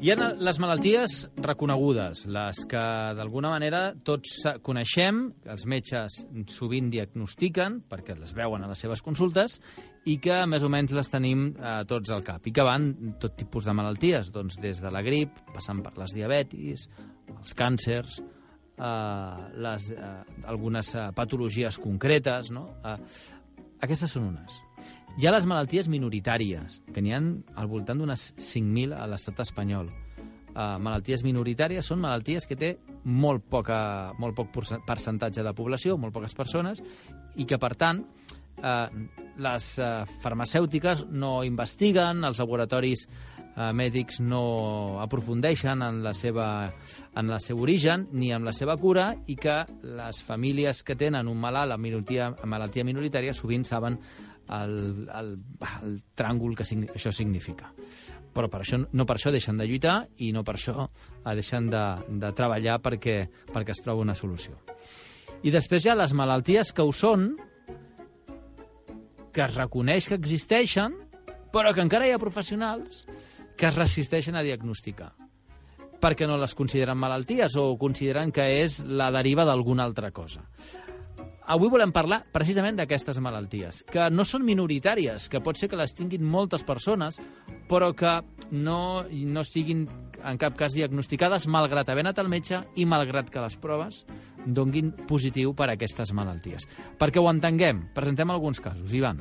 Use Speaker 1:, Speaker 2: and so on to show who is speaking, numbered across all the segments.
Speaker 1: Hi ha les malalties reconegudes, les que d'alguna manera tots coneixem, els metges sovint diagnostiquen, perquè les veuen a les seves consultes, i que més o menys les tenim eh, tots al cap, i que van tot tipus de malalties, doncs des de la grip, passant per les diabetis, els càncers, eh, les, eh, algunes eh, patologies concretes, no? Eh, aquestes són unes. Hi ha les malalties minoritàries, que n'hi ha al voltant d'unes 5.000 a l'estat espanyol. Uh, malalties minoritàries són malalties que té molt, poca, molt poc percentatge de població, molt poques persones, i que, per tant, uh, les uh, farmacèutiques no investiguen, els laboratoris uh, mèdics no aprofundeixen en la seva, en el seu origen ni en la seva cura i que les famílies que tenen un malalt amb malaltia, malaltia minoritària sovint saben el, el, el tràngol que això significa. Però per això, no per això deixen de lluitar i no per això eh, deixen de, de treballar perquè, perquè es troba una solució. I després hi ha les malalties que ho són, que es reconeix que existeixen, però que encara hi ha professionals que es resisteixen a diagnosticar perquè no les consideren malalties o consideren que és la deriva d'alguna altra cosa. Avui volem parlar precisament d'aquestes malalties, que no són minoritàries, que pot ser que les tinguin moltes persones, però que no, no siguin en cap cas diagnosticades malgrat haver anat al metge i malgrat que les proves donguin positiu per a aquestes malalties. Perquè ho entenguem, presentem alguns casos. Ivan.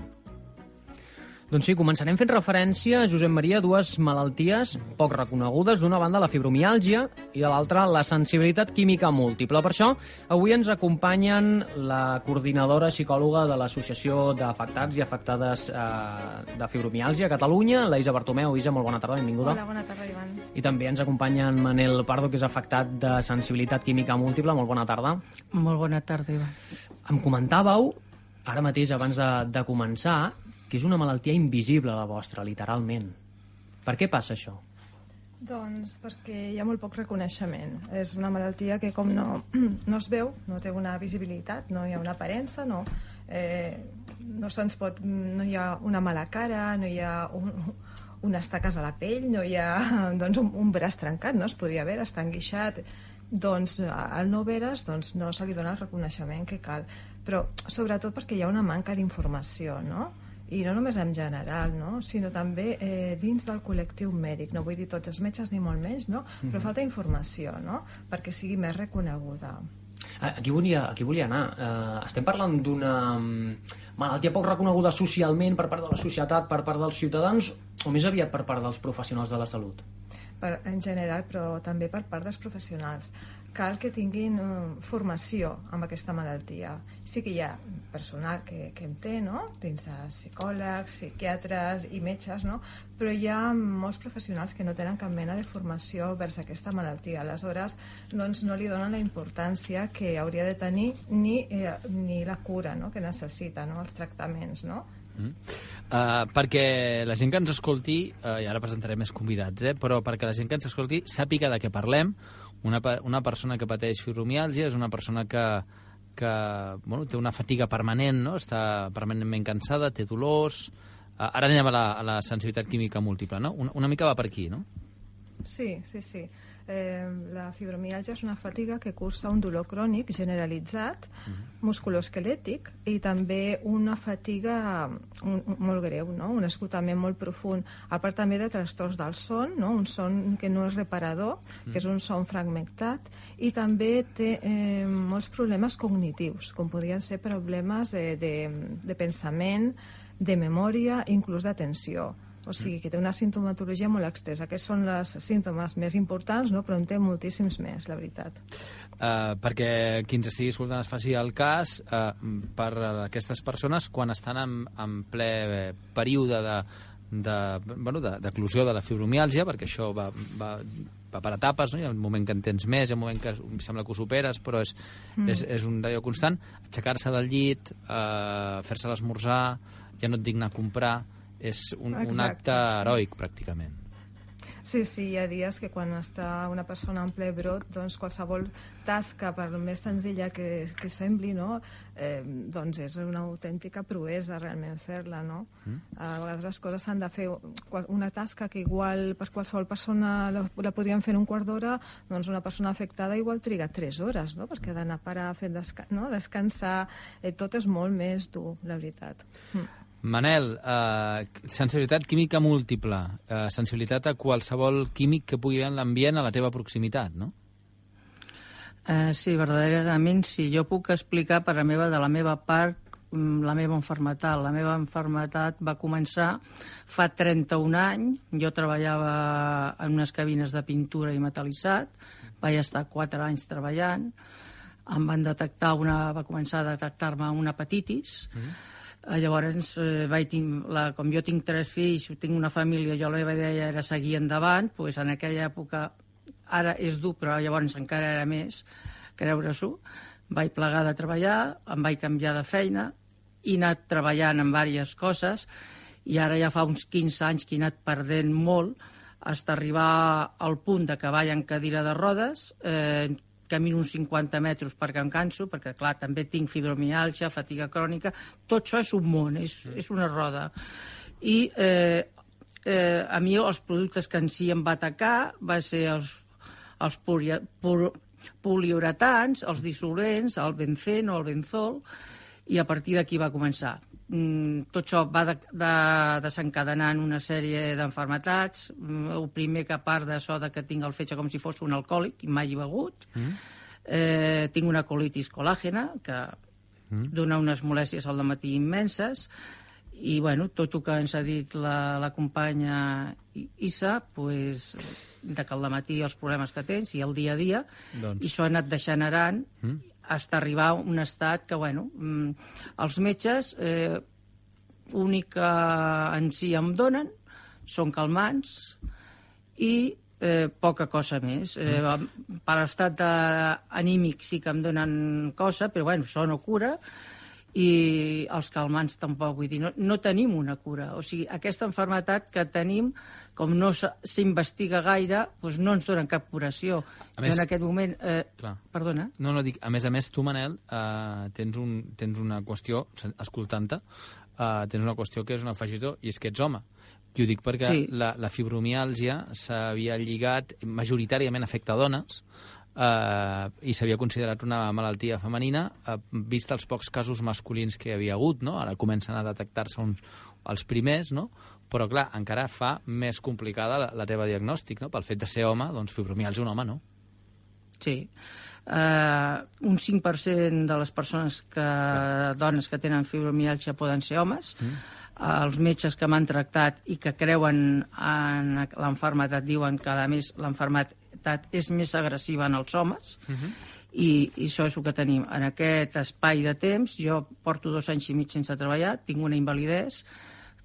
Speaker 2: Doncs sí, començarem fent referència, Josep Maria, a dues malalties poc reconegudes. D'una banda, la fibromiàlgia i de l'altra, la sensibilitat química múltiple. Per això, avui ens acompanyen la coordinadora psicòloga de l'Associació d'Afectats i Afectades eh, de Fibromiàlgia a Catalunya, la Isa Bartomeu. Isa, molt bona tarda, benvinguda.
Speaker 3: Hola, bona tarda, Ivan.
Speaker 2: I també ens acompanya en Manel Pardo, que és afectat de sensibilitat química múltiple. Molt bona tarda.
Speaker 3: Molt bona tarda, Ivan.
Speaker 2: Em comentàveu, ara mateix, abans de, de començar, que és una malaltia invisible, la vostra, literalment. Per què passa això?
Speaker 3: Doncs perquè hi ha molt poc reconeixement. És una malaltia que com no, no es veu, no té una visibilitat, no hi ha una aparença, no, eh, no se'ns pot... no hi ha una mala cara, no hi ha un, unes taques a la pell, no hi ha doncs, un, un braç trencat, no es podria veure, està enguixat, doncs al no veres doncs, no se li dona el reconeixement que cal. Però sobretot perquè hi ha una manca d'informació, no? I no només en general, no? sinó també eh, dins del col·lectiu mèdic, no vull dir tots els metges ni molt menys, no? però mhm. falta informació no? perquè sigui més reconeguda.
Speaker 2: Aquí volia, aquí volia anar. Uh, estem parlant d'una mm, malaltia poc reconeguda socialment per part de la societat, per part dels ciutadans, o més aviat per part dels professionals de la salut?
Speaker 3: Per, en general, però també per part dels professionals cal que tinguin uh, formació amb aquesta malaltia. Sí que hi ha personal que, que en té, no? dins de psicòlegs, psiquiatres i metges, no? però hi ha molts professionals que no tenen cap mena de formació vers aquesta malaltia. Aleshores, doncs, no li donen la importància que hauria de tenir ni, eh, ni la cura no? que necessita, no? els tractaments. No? Mm.
Speaker 1: Uh, perquè la gent que ens escolti, uh, i ara presentaré més convidats, eh, però perquè la gent que ens escolti sàpiga de què parlem, una, una persona que pateix fibromiàlgia és una persona que, que bueno, té una fatiga permanent, no? està permanentment cansada, té dolors... Ara anem a la, a la sensibilitat química múltiple, no? Una, una mica va per aquí, no?
Speaker 3: Sí, sí, sí eh, la fibromialgia és una fatiga que cursa un dolor crònic generalitzat, uh -huh. musculoesquelètic, i també una fatiga un, un, molt greu, no? un esgotament molt profund, a part també de trastorns del son, no? un son que no és reparador, uh -huh. que és un son fragmentat, i també té eh, molts problemes cognitius, com podrien ser problemes de, de, de pensament, de memòria, inclús d'atenció o sigui que té una sintomatologia molt extensa. Aquests són els símptomes més importants, no? però en té moltíssims més, la veritat.
Speaker 1: Uh, perquè qui ens estigui escoltant es faci el cas, uh, per aquestes persones, quan estan en, en ple període de, de, bueno, d'eclusió de, de la fibromiàlgia, perquè això va, va, va per etapes, no? hi ha un moment que en tens més, hi ha un moment que em sembla que ho superes, però és, mm. és, és un d'allò constant, aixecar-se del llit, uh, fer-se l'esmorzar, ja no et dic anar a comprar, és un, un acte heroic, pràcticament.
Speaker 3: Sí, sí, hi ha dies que quan està una persona en ple brot, doncs qualsevol tasca, per més senzilla que, que sembli, no? eh, doncs és una autèntica proesa realment fer-la, no? Mm. A vegades les coses s'han de fer una tasca que igual per qualsevol persona la, la podríem fer en un quart d'hora, doncs una persona afectada igual triga tres hores, no? Perquè ha d'anar a parar, fer desca no? descansar, eh, tot és molt més dur, la veritat. Mm.
Speaker 1: Manel, eh, sensibilitat química múltiple, eh, sensibilitat a qualsevol químic que pugui haver en l'ambient a la teva proximitat, no?
Speaker 4: Eh, sí, verdaderament sí. Jo puc explicar per la meva, de la meva part mm, la meva enfermetat. La meva enfermetat va començar fa 31 anys. Jo treballava en unes cabines de pintura i metalitzat. Vaig estar 4 anys treballant. Em van detectar una, va començar a detectar-me una hepatitis. Mm -hmm Eh, llavors, eh, vaig la, com jo tinc tres fills, tinc una família, jo la meva idea era seguir endavant, pues en aquella època, ara és dur, però llavors encara era més, creure-s'ho, vaig plegar de treballar, em vaig canviar de feina, he anat treballant en diverses coses, i ara ja fa uns 15 anys que he anat perdent molt, fins arribar al punt de que vaig en cadira de rodes, eh, camino uns 50 metres perquè em canso, perquè, clar, també tinc fibromialgia, fatiga crònica, tot això és un món, és, és una roda. I eh, eh, a mi els productes que en si em va atacar va ser els, els puri, pur, poliuretans, els dissolvents, el benceno, el benzol, i a partir d'aquí va començar. Mm, tot això va de, de, desencadenant una sèrie d'enfermetats. Mm, el primer que a part d'això de que tinc el fetge com si fos un alcohòlic, i mai he begut. Mm. Eh, tinc una colitis colàgena, que mm. dona unes molèsties al matí immenses, i bueno, tot el que ens ha dit la, la companya Issa, pues, de que al matí els problemes que tens i el dia a dia, doncs... i això ha anat degenerant mm fins arribar a un estat que, bueno, mm, els metges, eh, únic que en si em donen són calmants i eh, poca cosa més. Eh, mm. per l'estat anímic sí que em donen cosa, però bueno, això no cura, i els calmants tampoc, vull dir, no, no tenim una cura. O sigui, aquesta enfermetat que tenim com no s'investiga gaire, doncs no ens donen cap curació. A més, en aquest moment... Eh, clar. perdona?
Speaker 1: No, no, dic, a més a més, tu, Manel, eh, tens, un, tens una qüestió, escoltant-te, eh, tens una qüestió que és un afegitó, i és que ets home. I ho dic perquè sí. la, la fibromiàlgia s'havia lligat, majoritàriament afecta dones, eh, i s'havia considerat una malaltia femenina, eh, vist els pocs casos masculins que hi havia hagut, no? Ara comencen a detectar-se els primers, no? però clar, encara fa més complicada la, la teva diagnòstic, no? Pel fet de ser home, doncs fibromialgia un home, no?
Speaker 4: Sí. Uh, un 5% de les persones que, Clar. dones que tenen fibromialgia poden ser homes. Mm. Uh, els metges que m'han tractat i que creuen en l'enfermetat diuen que, a més, l'enfermetat és més agressiva en els homes. Mm -hmm. I, i això és el que tenim. En aquest espai de temps, jo porto dos anys i mig sense treballar, tinc una invalidesa,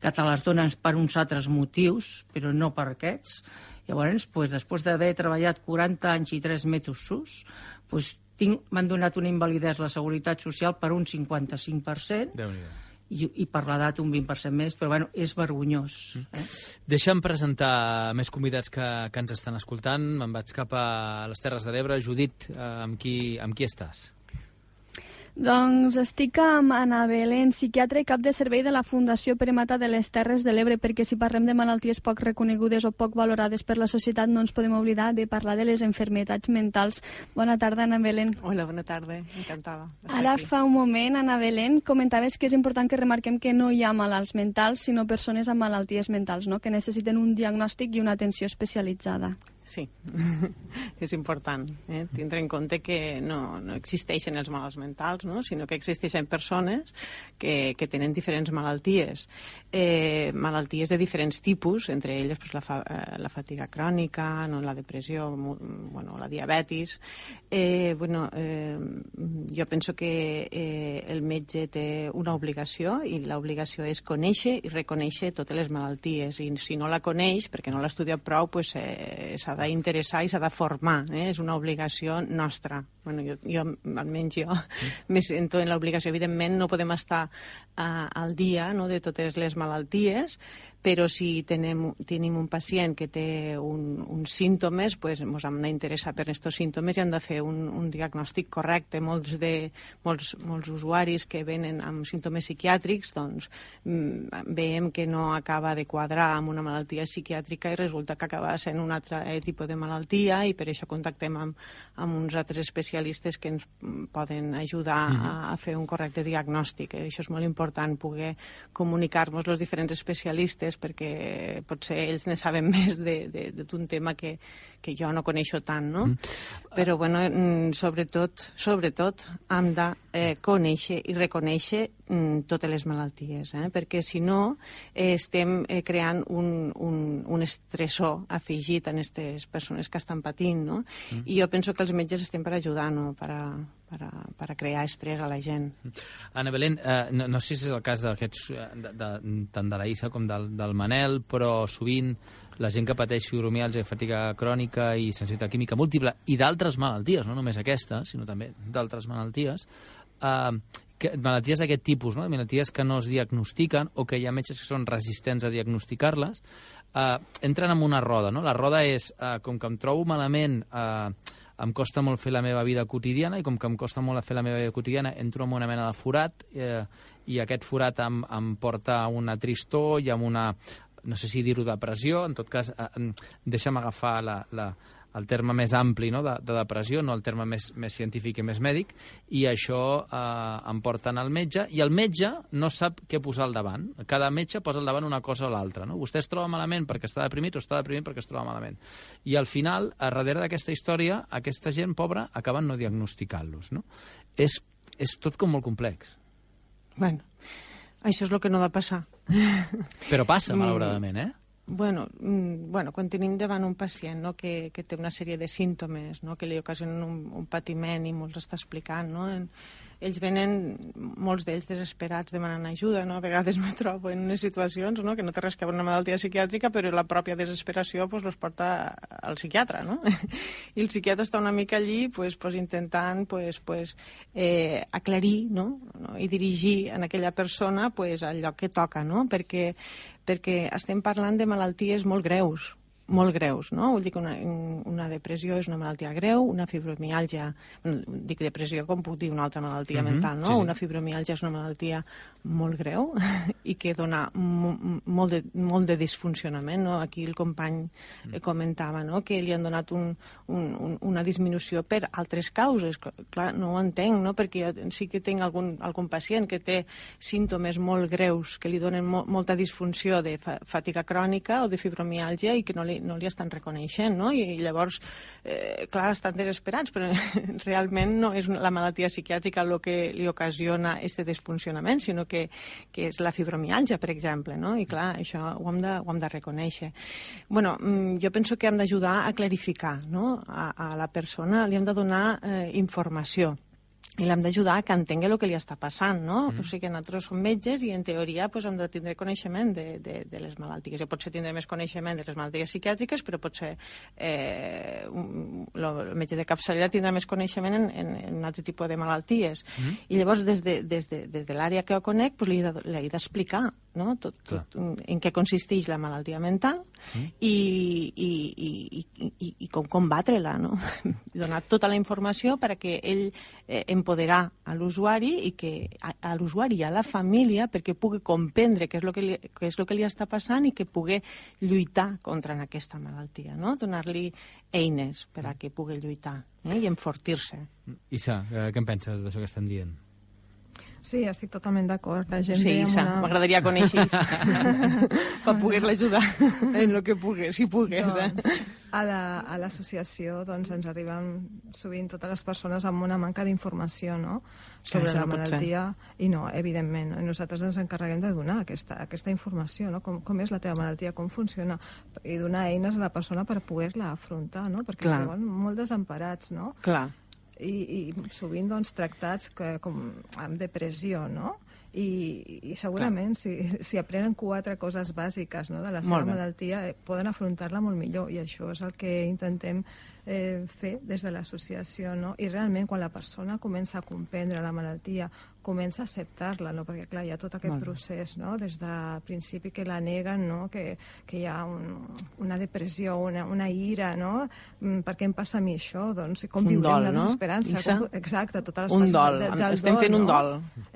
Speaker 4: que te les donen per uns altres motius, però no per aquests. Llavors, pues, després d'haver treballat 40 anys i 3 metres sus, pues, m'han donat una invalidesa a la Seguretat Social per un 55%, i, i per l'edat un 20% més, però bueno, és vergonyós. Mm. Eh?
Speaker 1: Deixa'm presentar més convidats que, que ens estan escoltant. Me'n vaig cap a les Terres de l'Ebre. Judit, eh, amb, qui, amb qui estàs?
Speaker 5: Doncs estic amb Anna Belén, psiquiatra i cap de servei de la Fundació Premata de les Terres de l'Ebre, perquè si parlem de malalties poc reconegudes o poc valorades per la societat no ens podem oblidar de parlar de les enfermetats mentals. Bona tarda, Anna Belén.
Speaker 6: Hola, bona tarda, encantada.
Speaker 5: Ara
Speaker 6: aquí.
Speaker 5: fa un moment, Anna Belén, comentaves que és important que remarquem que no hi ha malalts mentals, sinó persones amb malalties mentals, no? que necessiten un diagnòstic i una atenció especialitzada.
Speaker 6: Sí, és important eh? tindre en compte que no, no existeixen els malalts mentals, no? sinó que existeixen persones que, que tenen diferents malalties, eh, malalties de diferents tipus, entre elles pues, la, fa, eh, la fatiga crònica, no? la depressió, bueno, la diabetis. Eh, bueno, eh, jo penso que eh, el metge té una obligació i l'obligació és conèixer i reconèixer totes les malalties i si no la coneix, perquè no l'ha estudiat prou, pues, eh, s'ha d'interessar i s'ha de formar, eh? és una obligació nostra. Bueno, jo, jo almenys jo me sento en l'obligació. Evidentment no podem estar uh, al dia no, de totes les malalties, però si tenem, tenim un pacient que té un, uns símptomes, pues, ens hem d'interessar per aquests símptomes i hem de fer un, un diagnòstic correcte. Molts, de, molts, molts usuaris que venen amb símptomes psiquiàtrics doncs, mm, veiem que no acaba de quadrar amb una malaltia psiquiàtrica i resulta que acaba sent un altre eh, tipus de malaltia i per això contactem amb, amb uns altres especialistes que ens poden ajudar mm -hmm. a, a fer un correcte diagnòstic. Eh? Això és molt important, poder comunicar-nos els diferents especialistes perquè potser ells ne saben més d'un tema que, que jo no coneixo tant, no? Mm. Però, bueno, mm, sobretot, sobretot hem de eh, conèixer i reconèixer totes les malalties, eh? perquè si no eh, estem eh, creant un, un, un estressor afegit en aquestes persones que estan patint, no? Mm. I jo penso que els metges estem per ajudar, no? Per a, per a, per a crear estrès a la gent.
Speaker 1: Anna Belén, eh, no, no sé si és el cas d'aquests, eh, de, de, tant de la Issa com del, del Manel, però sovint la gent que pateix fibromialgia, fatiga crònica i sensibilitat química múltiple i d'altres malalties, no només aquesta, sinó també d'altres malalties, eh, que, malalties d'aquest tipus, no? malalties que no es diagnostiquen o que hi ha metges que són resistents a diagnosticar-les, eh, entren en una roda. No? La roda és, eh, com que em trobo malament, eh, em costa molt fer la meva vida quotidiana i com que em costa molt fer la meva vida quotidiana entro en una mena de forat eh, i aquest forat em, em porta a una tristor i a una, no sé si dir-ho depressió, en tot cas, eh, deixa'm agafar la, la, el terme més ampli no, de, de depressió, no el terme més, més científic i més mèdic, i això eh, em porten al metge, i el metge no sap què posar al davant. Cada metge posa al davant una cosa o l'altra. No? Vostè es troba malament perquè està deprimit o està deprimit perquè es troba malament. I al final, a darrere d'aquesta història, aquesta gent pobra acaben no diagnosticant-los. No? És, és tot com molt complex.
Speaker 6: Bueno, això és el que no ha de passar.
Speaker 1: Però passa, mm. malauradament, eh?
Speaker 6: Bueno, mm, bueno, quan tenim davant un pacient no, que, que té una sèrie de símptomes no, que li ocasionen un, un patiment i molts està explicant, no, en, ells venen, molts d'ells desesperats demanant ajuda, no? A vegades me trobo en unes situacions no? que no té res que veure una malaltia psiquiàtrica, però la pròpia desesperació pues, los porta al psiquiatre, no? I el psiquiatre està una mica allí pues, pues, intentant pues, pues, eh, aclarir no? no? i dirigir en aquella persona pues, al lloc que toca, no? Perquè, perquè estem parlant de malalties molt greus, molt greus, no? Vull dir que una, una depressió és una malaltia greu, una fibromialgia, dic depressió com puc dir una altra malaltia mm -hmm. mental, no? Sí, sí. Una fibromialgia és una malaltia molt greu i que dona molt de, molt de disfuncionament, no? Aquí el company mm. comentava, no?, que li han donat un, un, un, una disminució per altres causes. Clar, no ho entenc, no?, perquè jo sí que tinc algun, algun pacient que té símptomes molt greus que li donen mo molta disfunció de fa fatiga crònica o de fibromialgia i que no li li, no li estan reconeixent, no? I, llavors, eh, clar, estan desesperats, però realment no és la malaltia psiquiàtrica el que li ocasiona este desfuncionament, sinó que, que és la fibromialgia, per exemple, no? I clar, això ho hem de, ho hem de reconèixer. bueno, mm, jo penso que hem d'ajudar a clarificar no? a, a la persona, li hem de donar eh, informació i l'hem d'ajudar que entengui el que li està passant, no? Mm. O sigui que nosaltres som metges i en teoria pues, hem de tindre coneixement de, de, de les malalties. Jo potser tindré més coneixement de les malalties psiquiàtriques, però potser eh, el metge de capçalera tindrà més coneixement en, en, en un altre tipus de malalties. Mm. I llavors, des de, des de, des de l'àrea que ho conec, pues, li he d'explicar no? tot, tot, en què consisteix la malaltia mental mm. i, i, i, i, i, i com combatre-la, no? donar tota la informació perquè ell eh, empoderar a l'usuari i que a, a l'usuari i a la família perquè pugui comprendre què és, el que li, què és el que li està passant i que pugui lluitar contra aquesta malaltia, no? donar-li eines per a que pugui lluitar eh? i enfortir-se.
Speaker 1: Issa, eh, què en penses d'això que estem dient?
Speaker 3: Sí, estic totalment d'acord. La gent
Speaker 6: sí, Isa, una... m'agradaria conèixer per poder-la ajudar en el que pugui, si pugues. Eh? Doncs, eh?
Speaker 3: A l'associació la, doncs, ens arriben sovint totes les persones amb una manca d'informació no? sobre la malaltia i no, evidentment, no? nosaltres ens encarreguem de donar aquesta, aquesta informació, no? com, com és la teva malaltia, com funciona, i donar eines a la persona per poder-la afrontar, no? perquè Clar. es molt desemparats. No?
Speaker 6: Clar
Speaker 3: i, i sovint doncs, tractats que, com amb depressió, no? I, i segurament si, si aprenen quatre coses bàsiques no, de la seva malaltia eh, poden afrontar-la molt millor. I això és el que intentem eh, fer des de l'associació, no? I realment quan la persona comença a comprendre la malaltia, comença a acceptar-la, no? Perquè clar, hi ha tot aquest procés, no? Des de principi que la neguen, no? Que, que hi ha un, una depressió, una, una ira, no? Mm, Per què em passa a mi això? Doncs com
Speaker 6: Un
Speaker 3: viurem
Speaker 6: dol,
Speaker 3: la
Speaker 6: no,
Speaker 3: desesperança?
Speaker 6: Isa?
Speaker 3: Com, exacte, totes les
Speaker 6: Un dol,
Speaker 3: de, del
Speaker 6: estem fent un
Speaker 3: no?
Speaker 6: dol.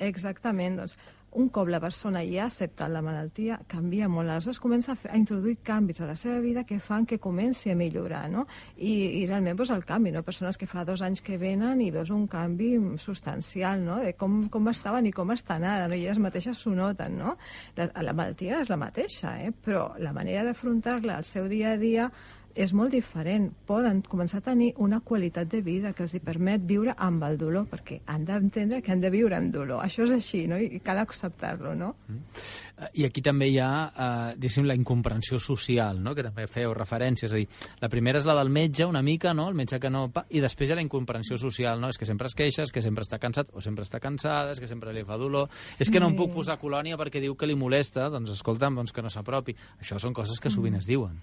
Speaker 3: Exactament, doncs un cop la persona ja ha acceptat la malaltia, canvia molt. Aleshores comença a, fer, a introduir canvis a la seva vida que fan que comenci a millorar, no? I, i realment doncs, el canvi, no? Persones que fa dos anys que venen i veus un canvi substancial, no? De com, com estaven i com estan ara, no? I elles mateixes s'ho noten, no? La, la malaltia és la mateixa, eh? Però la manera d'afrontar-la al seu dia a dia és molt diferent. Poden començar a tenir una qualitat de vida que els hi permet viure amb el dolor, perquè han d'entendre que han de viure amb dolor. Això és així, no? I cal acceptar-lo, no?
Speaker 1: Eh, I aquí també hi ha, eh, diguéssim, la incomprensió social, no? que també fèieu referència. És a dir, la primera és la del metge, una mica, no? el metge que no... pa- I després hi ha la incomprensió social, no? és que sempre es queixa, és que sempre està cansat o sempre està cansada, és que sempre li fa dolor, és que no em puc posar colònia perquè diu que li molesta, doncs escolta'm, doncs que no s'apropi. Això són coses que sovint es diuen.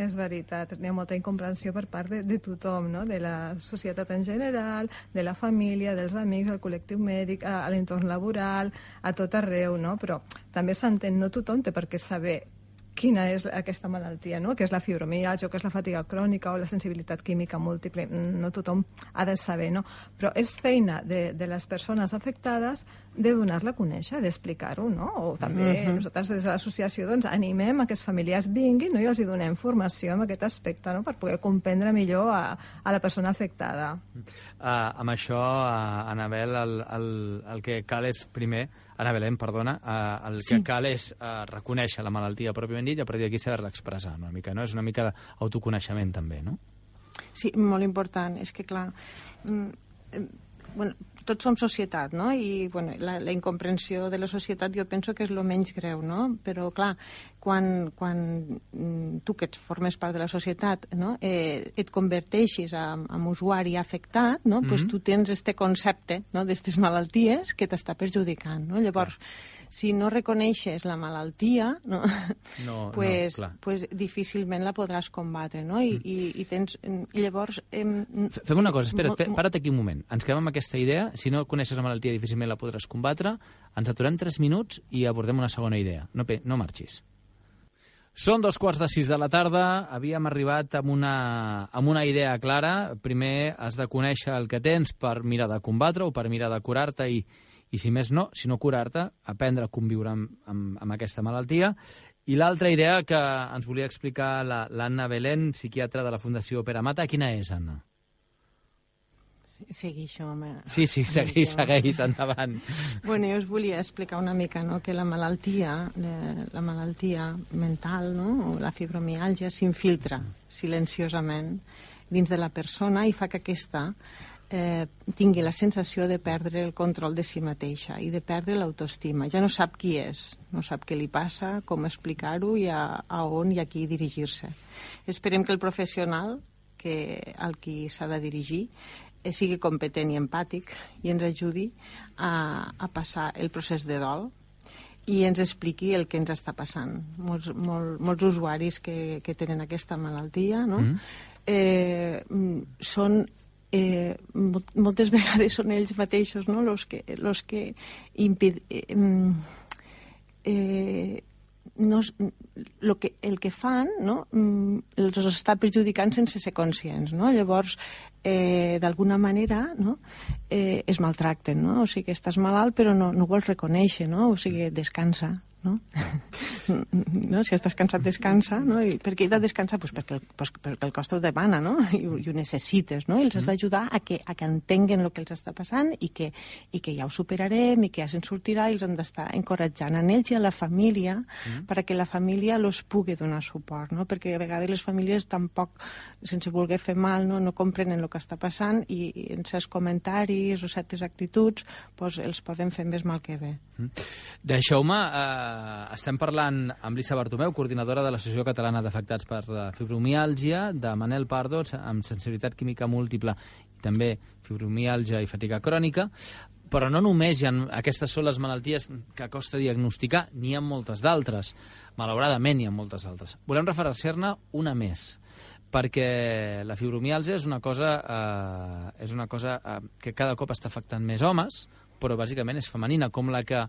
Speaker 3: És veritat, hi ha molta incomprensió per part de, de tothom, no? de la societat en general, de la família, dels amics, el col·lectiu mèdic, a, a l'entorn laboral, a tot arreu, no? però també s'entén, no tothom té per què saber quina és aquesta malaltia, no? que és la fibromialgia que és la fatiga crònica o la sensibilitat química múltiple. Mm, No tothom ha de saber, no? Però és feina de, de les persones afectades de donar-la a conèixer, d'explicar-ho, no? O també nosaltres des de l'associació doncs, animem a que els familiars vinguin no? i els hi donem formació en aquest aspecte no? per poder comprendre millor a, a la persona afectada.
Speaker 1: Uh, amb això, uh, Anabel, el, el, el que cal és, primer, Ana Belén, perdona, uh, el sí. que cal és uh, reconèixer la malaltia pròpiament dit i a partir d'aquí saber-la expressar una mica, no? És una mica d'autoconeixement també, no?
Speaker 6: Sí, molt important. És que, clar, mm, eh, bueno, tots som societat, no? I bueno, la, la incomprensió de la societat jo penso que és el menys greu, no? Però, clar, quan, quan mm, tu que ets, formes part de la societat no? eh, et converteixis en, en usuari afectat, no? Mm -hmm. pues tu tens este concepte no? d'aquestes malalties que t'està perjudicant. No? Llavors, si no reconeixes la malaltia, no?
Speaker 1: No,
Speaker 6: pues,
Speaker 1: no, clar.
Speaker 6: pues difícilment la podràs combatre, no? I, i, i tens... Llavors... Em,
Speaker 1: Fem una cosa, espera't,
Speaker 6: Molt-
Speaker 1: fe- para't aquí un moment. Ens quedem amb aquesta idea. Si no coneixes la malaltia, difícilment la podràs combatre. Ens aturem 3 minuts i abordem una segona idea. No, no marxis. Són dos quarts de sis de la tarda, havíem arribat amb una, amb una idea clara. Primer has de conèixer el que tens per mirar de combatre o per mirar de curar-te i, i si més no, si no curar-te, aprendre a conviure amb, amb, amb aquesta malaltia. I l'altra idea que ens volia explicar la- l'Anna Belén, psiquiatra de la Fundació Pere Mata, quina és, Anna?
Speaker 6: Segueixo, home.
Speaker 1: Sí, sí, segueix, segueix, endavant.
Speaker 6: Bueno, jo us volia explicar una mica no, que la malaltia, la, la malaltia mental, no, o la fibromialgia, s'infiltra silenciosament dins de la persona i fa que aquesta eh, tingui la sensació de perdre el control de si mateixa i de perdre l'autoestima. Ja no sap qui és, no sap què li passa, com explicar-ho i a, a on i a qui dirigir-se. Esperem que el professional que, al qui s'ha de dirigir eh, sigui competent i empàtic i ens ajudi a, a passar el procés de dol i ens expliqui el que ens està passant. Molts, molt, molts usuaris que, que tenen aquesta malaltia no? mm. eh, mm, són eh, mol- moltes vegades són ells mateixos no? los que, los que impid, eh, mm, eh, no, lo que, el que fan no, mm, els està perjudicant sense ser conscients. No? Llavors, eh, d'alguna manera, no, eh, es maltracten. No? O sigui, estàs malalt però no, no vols reconèixer, no? o sigui, descansa. No? no? Si estàs cansat, descansa. No? I per què he de descansar? Pues perquè, el, pues perquè el cos t'ho demana no? I, i ho necessites. No? I els has d'ajudar a, que, a que entenguen el que els està passant i que, i que ja ho superarem i que ja se'n sortirà i els hem d'estar encoratjant a ells i a la família mm. perquè la família los pugui donar suport, no? perquè a vegades les famílies tampoc, sense voler fer mal, no, no comprenen el que està passant i, i en certs comentaris o certes actituds pues, els poden fer més mal que bé.
Speaker 1: Deixeu-me, eh, estem parlant amb Lisa Bartomeu, coordinadora de l'Associació Catalana d'Afectats per la Fibromiàlgia, de Manel Pardo, amb sensibilitat química múltiple i també fibromiàlgia i fatiga crònica, però no només hi ha, aquestes són les malalties que costa diagnosticar, n'hi ha moltes d'altres. Malauradament hi ha moltes d'altres. Volem referenciar-ne una més. perquè la fibromialgia és una cosa, eh, és una cosa eh, que cada cop està afectant més homes, però bàsicament és femenina, com la que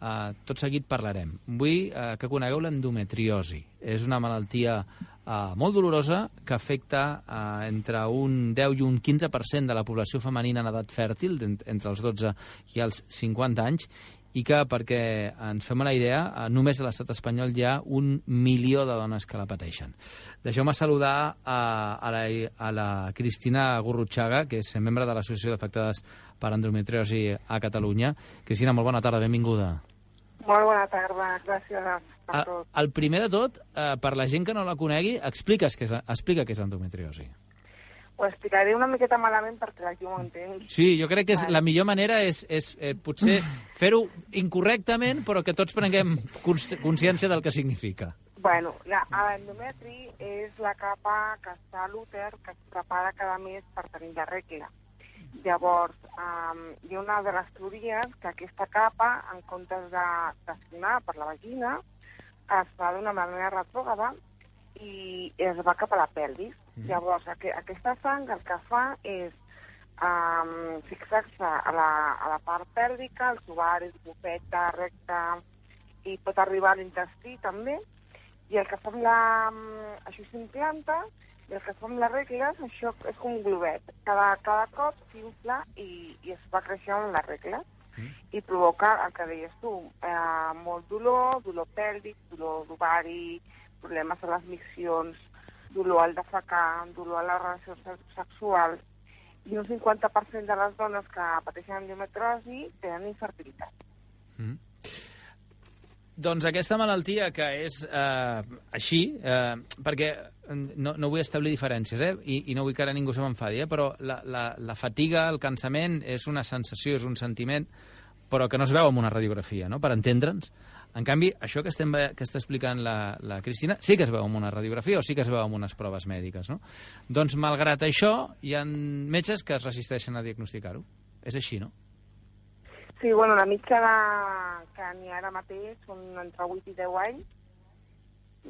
Speaker 1: eh, tot seguit parlarem. Vull eh, que conegueu l'endometriosi. És una malaltia eh, molt dolorosa que afecta eh, entre un 10 i un 15% de la població femenina en edat fèrtil, entre els 12 i els 50 anys, i que, perquè ens fem una idea, només a l'estat espanyol hi ha un milió de dones que la pateixen. Deixeu-me saludar a, a, la, a la Cristina Gurrutxaga, que és membre de l'Associació d'Afectades per Endometriosi a Catalunya. Cristina, molt bona tarda, benvinguda.
Speaker 7: Molt bona tarda, gràcies per tot.
Speaker 1: El, el primer de tot, eh, per la gent que no la conegui, expliques que és, explica què és l'endometriosi.
Speaker 7: Ho explicaré una miqueta malament perquè la gent ho entengui.
Speaker 1: Sí, jo crec que és, la millor manera és, és eh, potser fer-ho incorrectament, però que tots prenguem consciència del que significa.
Speaker 7: Bueno, l'endometri és la capa que està a l'úter que es prepara cada mes per tenir la regla. Llavors, um, hi ha una de les teories que aquesta capa, en comptes de d'assinar per la vagina, es fa d'una manera retrògrada i es va cap a la pelvis. Mm. Llavors, aqu aquesta sang el que fa és um, fixar-se a, la, a la part pèlvica, els ovaris, bufeta, recta, i pot arribar a l'intestí també, i el que fa amb la... això s'implanta, i el que fa amb les regles, això és com un globet. Cada, cada cop s'infla i, i es va creixent amb les regles mm. i provoca el que deies tu, eh, molt dolor, dolor pèlvic, dolor d'ovari, problemes a les miccions, dolor al defecar, dolor a les relacions sexuals, i un 50% de les dones que pateixen endometrosi tenen infertilitat. Mm.
Speaker 1: Doncs aquesta malaltia que és eh, així, eh, perquè no, no vull establir diferències, eh, i, i no vull que ara ningú se m'enfadi, eh, però la, la, la fatiga, el cansament, és una sensació, és un sentiment, però que no es veu en una radiografia, no?, per entendre'ns. En canvi, això que, estem, que està explicant la, la Cristina sí que es veu en una radiografia o sí que es veu en unes proves mèdiques, no? Doncs, malgrat això, hi ha metges que es resisteixen a diagnosticar-ho. És així, no?
Speaker 7: Sí, bueno, la mitja de... que n'hi ha ara mateix són entre 8 i 10 anys,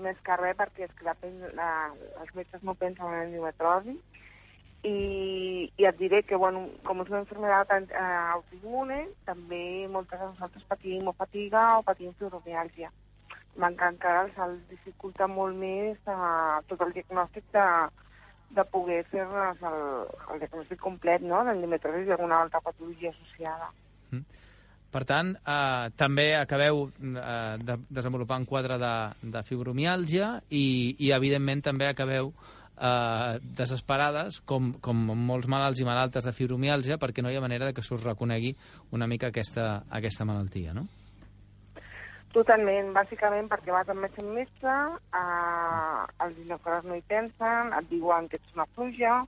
Speaker 7: més que res perquè és que la, la, els metges no pensen en endometrosi, i, i et diré que, bueno, com és una enfermedad eh, autoimmune, també moltes de nosaltres patim o fatiga o patim fibromialgia. Manca encara els, dificulta molt més eh, tot el diagnòstic de, de poder fer el, el diagnòstic complet no? d'endometriosi i alguna altra patologia associada. Mm.
Speaker 1: Per tant, eh, també acabeu eh, de desenvolupar un quadre de, de fibromiàlgia i, i, evidentment, també acabeu eh, desesperades, com, com molts malalts i malaltes de fibromiàlgia, perquè no hi ha manera de que s'us reconegui una mica aquesta, aquesta malaltia, no?
Speaker 7: Totalment, bàsicament perquè vas amb metge en metge, eh, els ginecòlegs no hi pensen, et diuen que ets una pluja,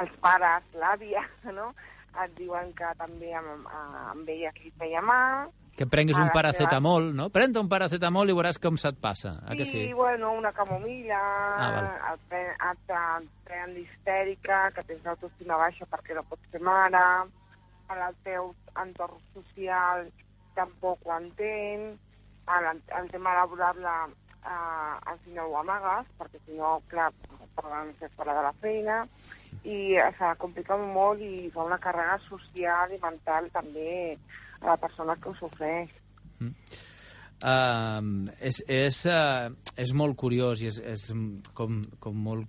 Speaker 7: els pares, l'àvia, no? et diuen que també amb, amb ella qui feia mal,
Speaker 1: que prenguis un paracetamol, no? Pren un paracetamol i veuràs com se't passa. Sí, que sí?
Speaker 7: bueno, una camomilla, ah, et, pren, l'histèrica, que tens l'autoestima baixa perquè no pots ser mare, el teu entorn social tampoc ho entén, el, el tema laborable eh, al final ho amagues, perquè si no, clar, poden fer fora de la feina, i s'ha complicat molt i fa una càrrega social i mental també a la persona que ho sofreix. Mm.
Speaker 1: Uh, és, és, uh, és molt curiós i és, és com, com molt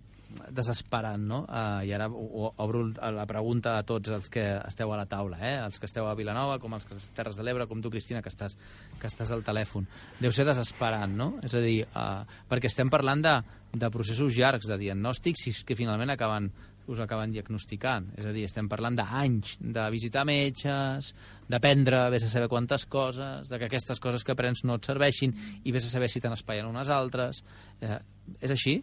Speaker 1: desesperant, no? Uh, I ara obro la pregunta a tots els que esteu a la taula, eh? els que esteu a Vilanova, com els que esteu a Terres de l'Ebre, com tu, Cristina, que estàs, que estàs al telèfon. Deu ser desesperant, no? És a dir, uh, perquè estem parlant de, de processos llargs de diagnòstics que finalment acaben us acaben diagnosticant. És a dir, estem parlant d'anys de visitar metges, d'aprendre vés a saber quantes coses, de que aquestes coses que aprens no et serveixin i vés a saber si te n'espaien unes altres. Eh, és així?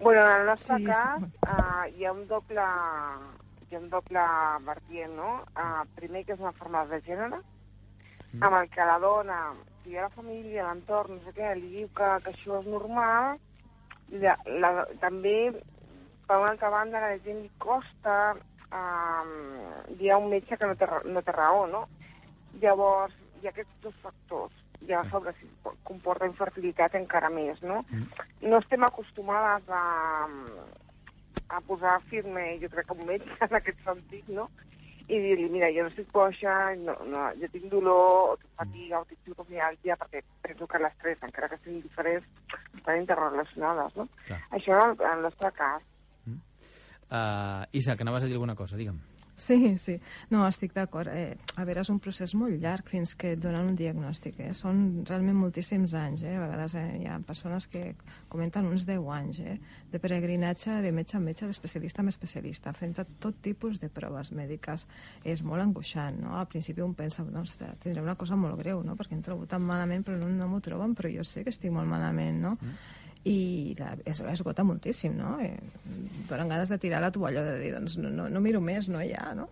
Speaker 7: Bueno, en el nostre sí, cas sí. Uh, hi ha un doble hi ha un doble vertient, no? Uh, primer, que és una forma de gènere, mm. amb el que la dona, si hi ha la família, l'entorn, no sé què, li diu que, que això és normal, la, la, també per una altra banda, la gent li costa um, dir a un metge que no té, no té raó, no? Llavors, hi ha aquests dos factors. i a sobre si comporta infertilitat encara més, no? No estem acostumades a, a posar firme, jo crec que un metge en aquest sentit, no? I dir-li, mira, jo no estic coixa, no, no, jo tinc dolor, o tinc fatiga, o tinc fibromialgia, perquè penso que les tres, encara que siguin diferents, estan interrelacionades, no?
Speaker 1: Clar.
Speaker 7: Això en el nostre cas.
Speaker 1: Uh, Isa, que anaves a dir alguna cosa, digue'm.
Speaker 3: Sí, sí. No, estic d'acord. Eh, a veure, és un procés molt llarg fins que et donen un diagnòstic. Eh? Són realment moltíssims anys. Eh? A vegades eh, hi ha persones que comenten uns 10 anys eh? de peregrinatge de metge a metge, d'especialista a especialista, fent tot tipus de proves mèdiques. És molt angoixant, no? Al principi un pensa, doncs, tindré una cosa molt greu, no? Perquè em trobo tan malament, però no, no m'ho troben, però jo sé que estic molt malament, no? Mm i la, es, esgota moltíssim, no? Eh, donen ganes de tirar la tovallola, de dir, doncs no, no, no miro més, no, ja, no?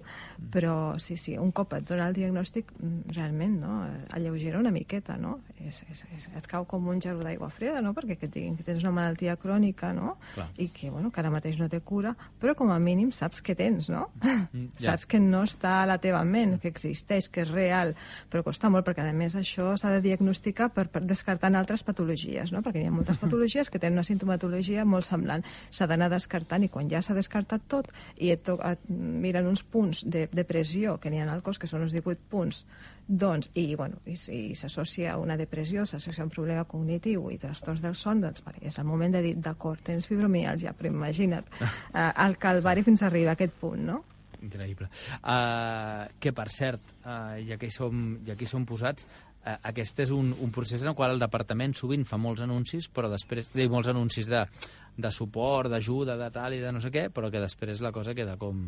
Speaker 3: Però sí, sí, un cop et dona el diagnòstic, mm, realment, no? Alleugera una miqueta, no? És, és, és, et cau com un gerro d'aigua freda, no? Perquè que, que tens una malaltia crònica, no?
Speaker 1: Clar.
Speaker 3: I que, bueno, que ara mateix no té cura, però com a mínim saps que tens, no?
Speaker 1: Mm, ja.
Speaker 3: Saps que no està a la teva ment, que existeix, que és real, però costa molt, perquè a més això s'ha de diagnosticar per, per descartant altres patologies, no? Perquè hi ha moltes patologies que tenen una sintomatologia molt semblant. S'ha d'anar descartant i quan ja s'ha descartat tot i et, to- et miren uns punts de, de pressió que n'hi ha al cos, que són uns 18 punts, doncs, i, bueno, i, i s'associa a una depressió, s'associa a un problema cognitiu i trastorns del son, doncs vale, és el moment de dir, d'acord, tens fibromialgia, però imagina't eh, el calvari fins a arribar a aquest punt, no?
Speaker 1: Increïble. Uh, que, per cert, uh, ja, que hi som, ja que hi som posats, uh, aquest és un, un procés en el qual el departament sovint fa molts anuncis, però després té molts anuncis de, de suport, d'ajuda, de tal i de no sé què, però que després la cosa queda com,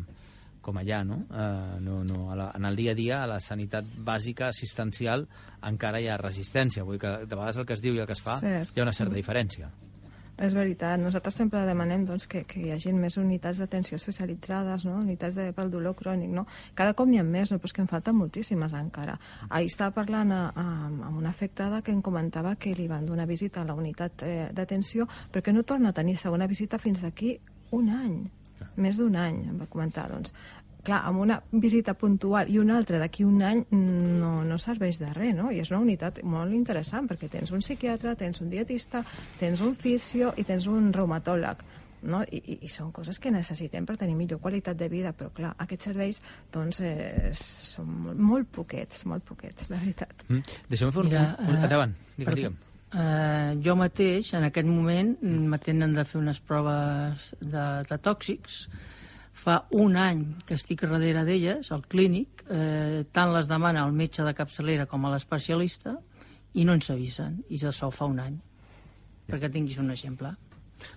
Speaker 1: com allà, no? Uh, no, no a la, en el dia a dia, a la sanitat bàsica assistencial, encara hi ha resistència. Vull dir que de vegades el que es diu i el que es fa
Speaker 3: Cert.
Speaker 1: hi ha una certa diferència.
Speaker 3: És veritat, nosaltres sempre demanem doncs, que, que hi hagi més unitats d'atenció especialitzades, no? unitats de, pel dolor crònic. No? Cada cop n'hi ha més, no? però és que en falten moltíssimes encara. Ahir estava parlant a, a, amb una afectada que em comentava que li van donar visita a la unitat eh, d'atenció perquè no torna a tenir segona visita fins d'aquí un any, més d'un any, em va comentar. Doncs, clar, amb una visita puntual i una altra d'aquí un any no, no serveix de res, no? I és una unitat molt interessant perquè tens un psiquiatre, tens un dietista, tens un fisio i tens un reumatòleg. No? I, i, I són coses que necessitem per tenir millor qualitat de vida, però clar, aquests serveis doncs, eh, són molt, molt poquets, molt poquets, la veritat.
Speaker 1: Mm. Deixa'm fer un...
Speaker 4: Mira,
Speaker 1: un, un
Speaker 4: eh,
Speaker 1: endavant, digue'm,
Speaker 4: perdó.
Speaker 1: digue'm.
Speaker 4: Eh, jo mateix, en aquest moment, me tenen de fer unes proves de, de tòxics. Fa un any que estic darrere d'elles, al clínic, eh, tant les demana el metge de capçalera com a l'especialista, i no ens avisen, i això fa un any, perquè tinguis un exemple.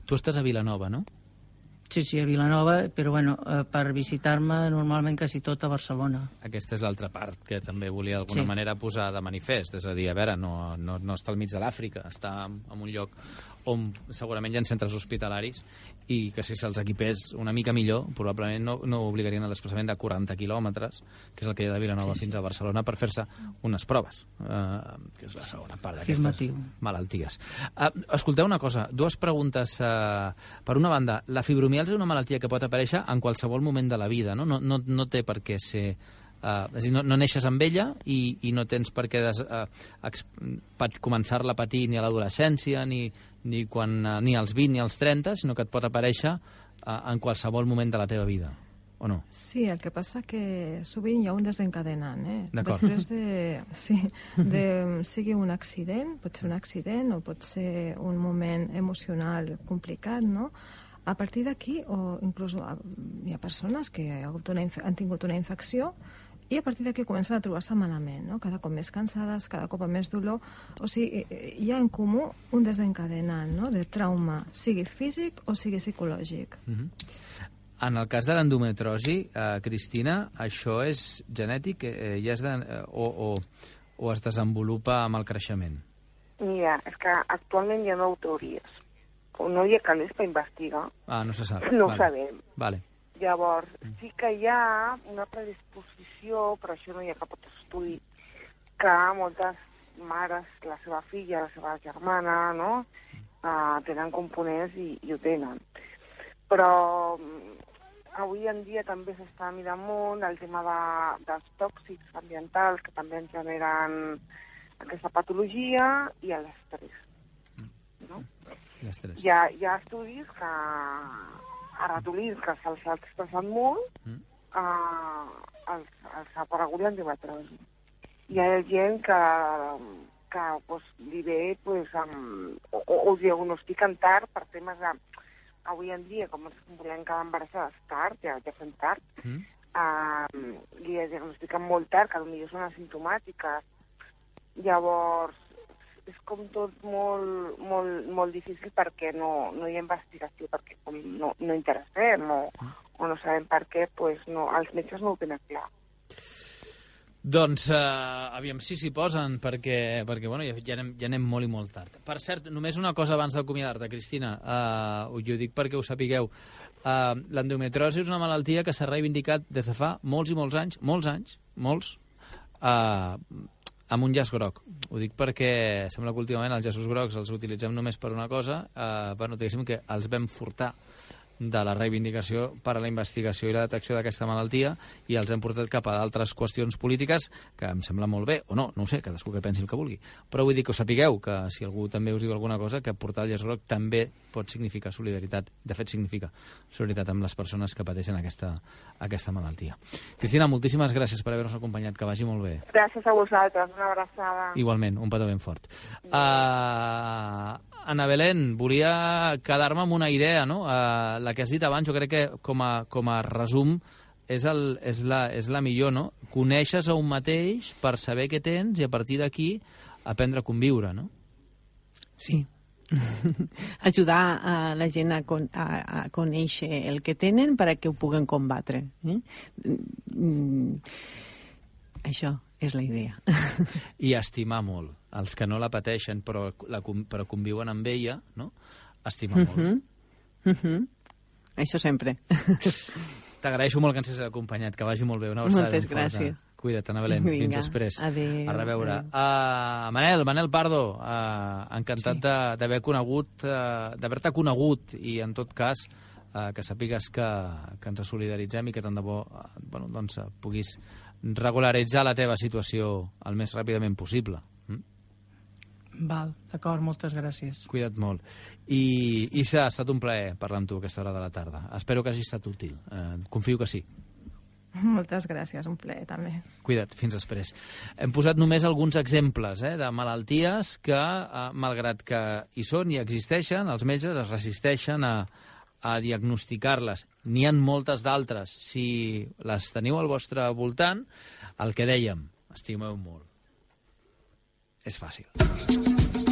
Speaker 1: Tu estàs a Vilanova, no?
Speaker 4: Sí, sí, a Vilanova, però bueno, eh, per visitar-me normalment quasi tot a Barcelona.
Speaker 1: Aquesta és l'altra part que també volia d'alguna
Speaker 4: Sí.
Speaker 1: manera posar de manifest. És a dir, a veure, no, no, no està al mig de l'Àfrica, està en un lloc on segurament hi ha centres hospitalaris i que si se'ls equipés una mica millor, probablement no, no obligarien a desplaçament de 40 quilòmetres, que és el que hi ha de Vilanova sí, sí. fins a Barcelona, per fer-se unes proves, eh, que és la segona part d'aquestes malalties. Eh, escolteu una cosa, dues preguntes. Eh, per una banda, la fibromialgia és una malaltia que pot aparèixer en qualsevol moment de la vida, no? No, no, no té per què ser... Uh, és a dir, no, no neixes amb ella i, i no tens per què des, uh, ex, pat, començar-la a patir ni a l'adolescència, ni, ni, quan, uh, ni als 20 ni als 30, sinó que et pot aparèixer uh, en qualsevol moment de la teva vida, o no?
Speaker 3: Sí, el que passa que sovint hi ha un desencadenant, eh? Després de, sí, de, sigui un accident, pot ser un accident o pot ser un moment emocional complicat, no? A partir d'aquí, o inclús ah, hi ha persones que han tingut una infecció i a partir d'aquí comencen a trobar-se malament, no? cada cop més cansades, cada cop amb més dolor. O sigui, eh, hi ha en comú un desencadenant no? de trauma, sigui físic o sigui psicològic.
Speaker 1: En el cas de l'endometrosi, eh, Cristina, això és genètic eh, ja és de, eh, o, o, o es desenvolupa amb el creixement?
Speaker 7: Mira, és que actualment hi ha nou teories. No hi ha calés per investigar,
Speaker 1: Ah, no se sap.
Speaker 7: no ho
Speaker 1: vale.
Speaker 7: sabem.
Speaker 1: Vale.
Speaker 7: Llavors, sí que hi ha una predisposició, però això no hi ha cap estudi, que moltes mares, la seva filla, la seva germana, no?, uh, tenen components i, i ho tenen. Però mm, avui en dia també s'està mirant molt el tema de, dels tòxics ambientals que també ens generen aquesta patologia i l'estrès. No?
Speaker 1: L'estrès.
Speaker 7: Hi ha, hi ha estudis que a ratolins que se'ls ha expressat molt,
Speaker 1: Mm.
Speaker 7: eh, els, els ha aparegut l'endometrosi. Hi ha gent que, que pues, li ve pues, amb, o, o, o diagnostiquen tard per temes de... Avui en dia, com ens volem quedar embarassades tard, ja, ja fem tard,
Speaker 1: Mm?
Speaker 7: eh, li diagnostiquen molt tard, que potser són asimptomàtiques. Llavors, és com tot molt, molt, molt difícil perquè no, no hi ha investigació, perquè com no, no interessem o, o no sabem per què, pues no, els metges no ho tenen clar.
Speaker 1: Doncs, uh, aviam si s'hi posen, perquè, perquè bueno, ja, ja, anem, ja anem molt i molt tard. Per cert, només una cosa abans d'acomiadar-te, Cristina, uh, jo dic perquè ho sapigueu. Uh, L'endometriosi és una malaltia que s'ha reivindicat des de fa molts i molts anys, molts anys, molts, uh, amb un llaç groc. Ho dic perquè sembla que últimament els llaços grocs els utilitzem només per una cosa, uh, bueno, diguéssim que els vam furtar de la reivindicació per a la investigació i la detecció d'aquesta malaltia i els hem portat cap a d'altres qüestions polítiques que em sembla molt bé, o no, no ho sé, cadascú que pensi el que vulgui. Però vull dir que ho sapigueu, que si algú també us diu alguna cosa, que portar el llaç groc també pot significar solidaritat, de fet significa solidaritat amb les persones que pateixen aquesta, aquesta malaltia. Cristina, moltíssimes gràcies per haver-nos acompanyat, que vagi molt bé.
Speaker 7: Gràcies a vosaltres, una abraçada.
Speaker 1: Igualment, un petó ben fort. Uh, Ana Belén, volia quedar-me amb una idea, no? Uh, la que has dit abans, jo crec que com a, com a resum és, el, és, la, és la millor, no? Coneixes a un mateix per saber què tens i a partir d'aquí aprendre a conviure, no?
Speaker 6: Sí. Ajudar a la gent a, con a, a conèixer el que tenen per a que ho puguen combatre. Eh? Mm, això és la idea.
Speaker 1: I estimar molt. Els que no la pateixen però, la, però conviuen amb ella, no? Estimar molt.
Speaker 6: Mhm. Mhm. Això sempre.
Speaker 1: T'agraeixo molt que ens hagis acompanyat, que vagi molt bé. Una abraçada
Speaker 6: Moltes
Speaker 1: ben forta.
Speaker 6: gràcies.
Speaker 1: Cuida't, Ana Belén. Fins
Speaker 6: Vinga,
Speaker 1: després.
Speaker 6: adéu,
Speaker 1: A reveure.
Speaker 6: adéu.
Speaker 1: Uh, Manel, Manel Pardo, uh, encantat
Speaker 6: Sí.
Speaker 1: d'haver conegut, uh, d'haver-te conegut i, en tot cas, uh, que sàpigues que, que ens solidaritzem i que tant de bo uh, bueno, doncs, uh, puguis regularitzar la teva situació el més ràpidament possible.
Speaker 4: Val, d'acord, moltes gràcies.
Speaker 1: Cuida't molt. I, Issa, ha estat un plaer parlar amb tu a aquesta hora de la tarda. Espero que hagi estat útil. Uh, confio que sí.
Speaker 3: Moltes gràcies, un plaer també.
Speaker 1: Cuida't, fins després. Hem posat només alguns exemples eh, de malalties que, eh, malgrat que hi són i existeixen, els metges es resisteixen a, a diagnosticar-les. N'hi han moltes d'altres. Si les teniu al vostre voltant, el que dèiem, estimeu molt. És fàcil.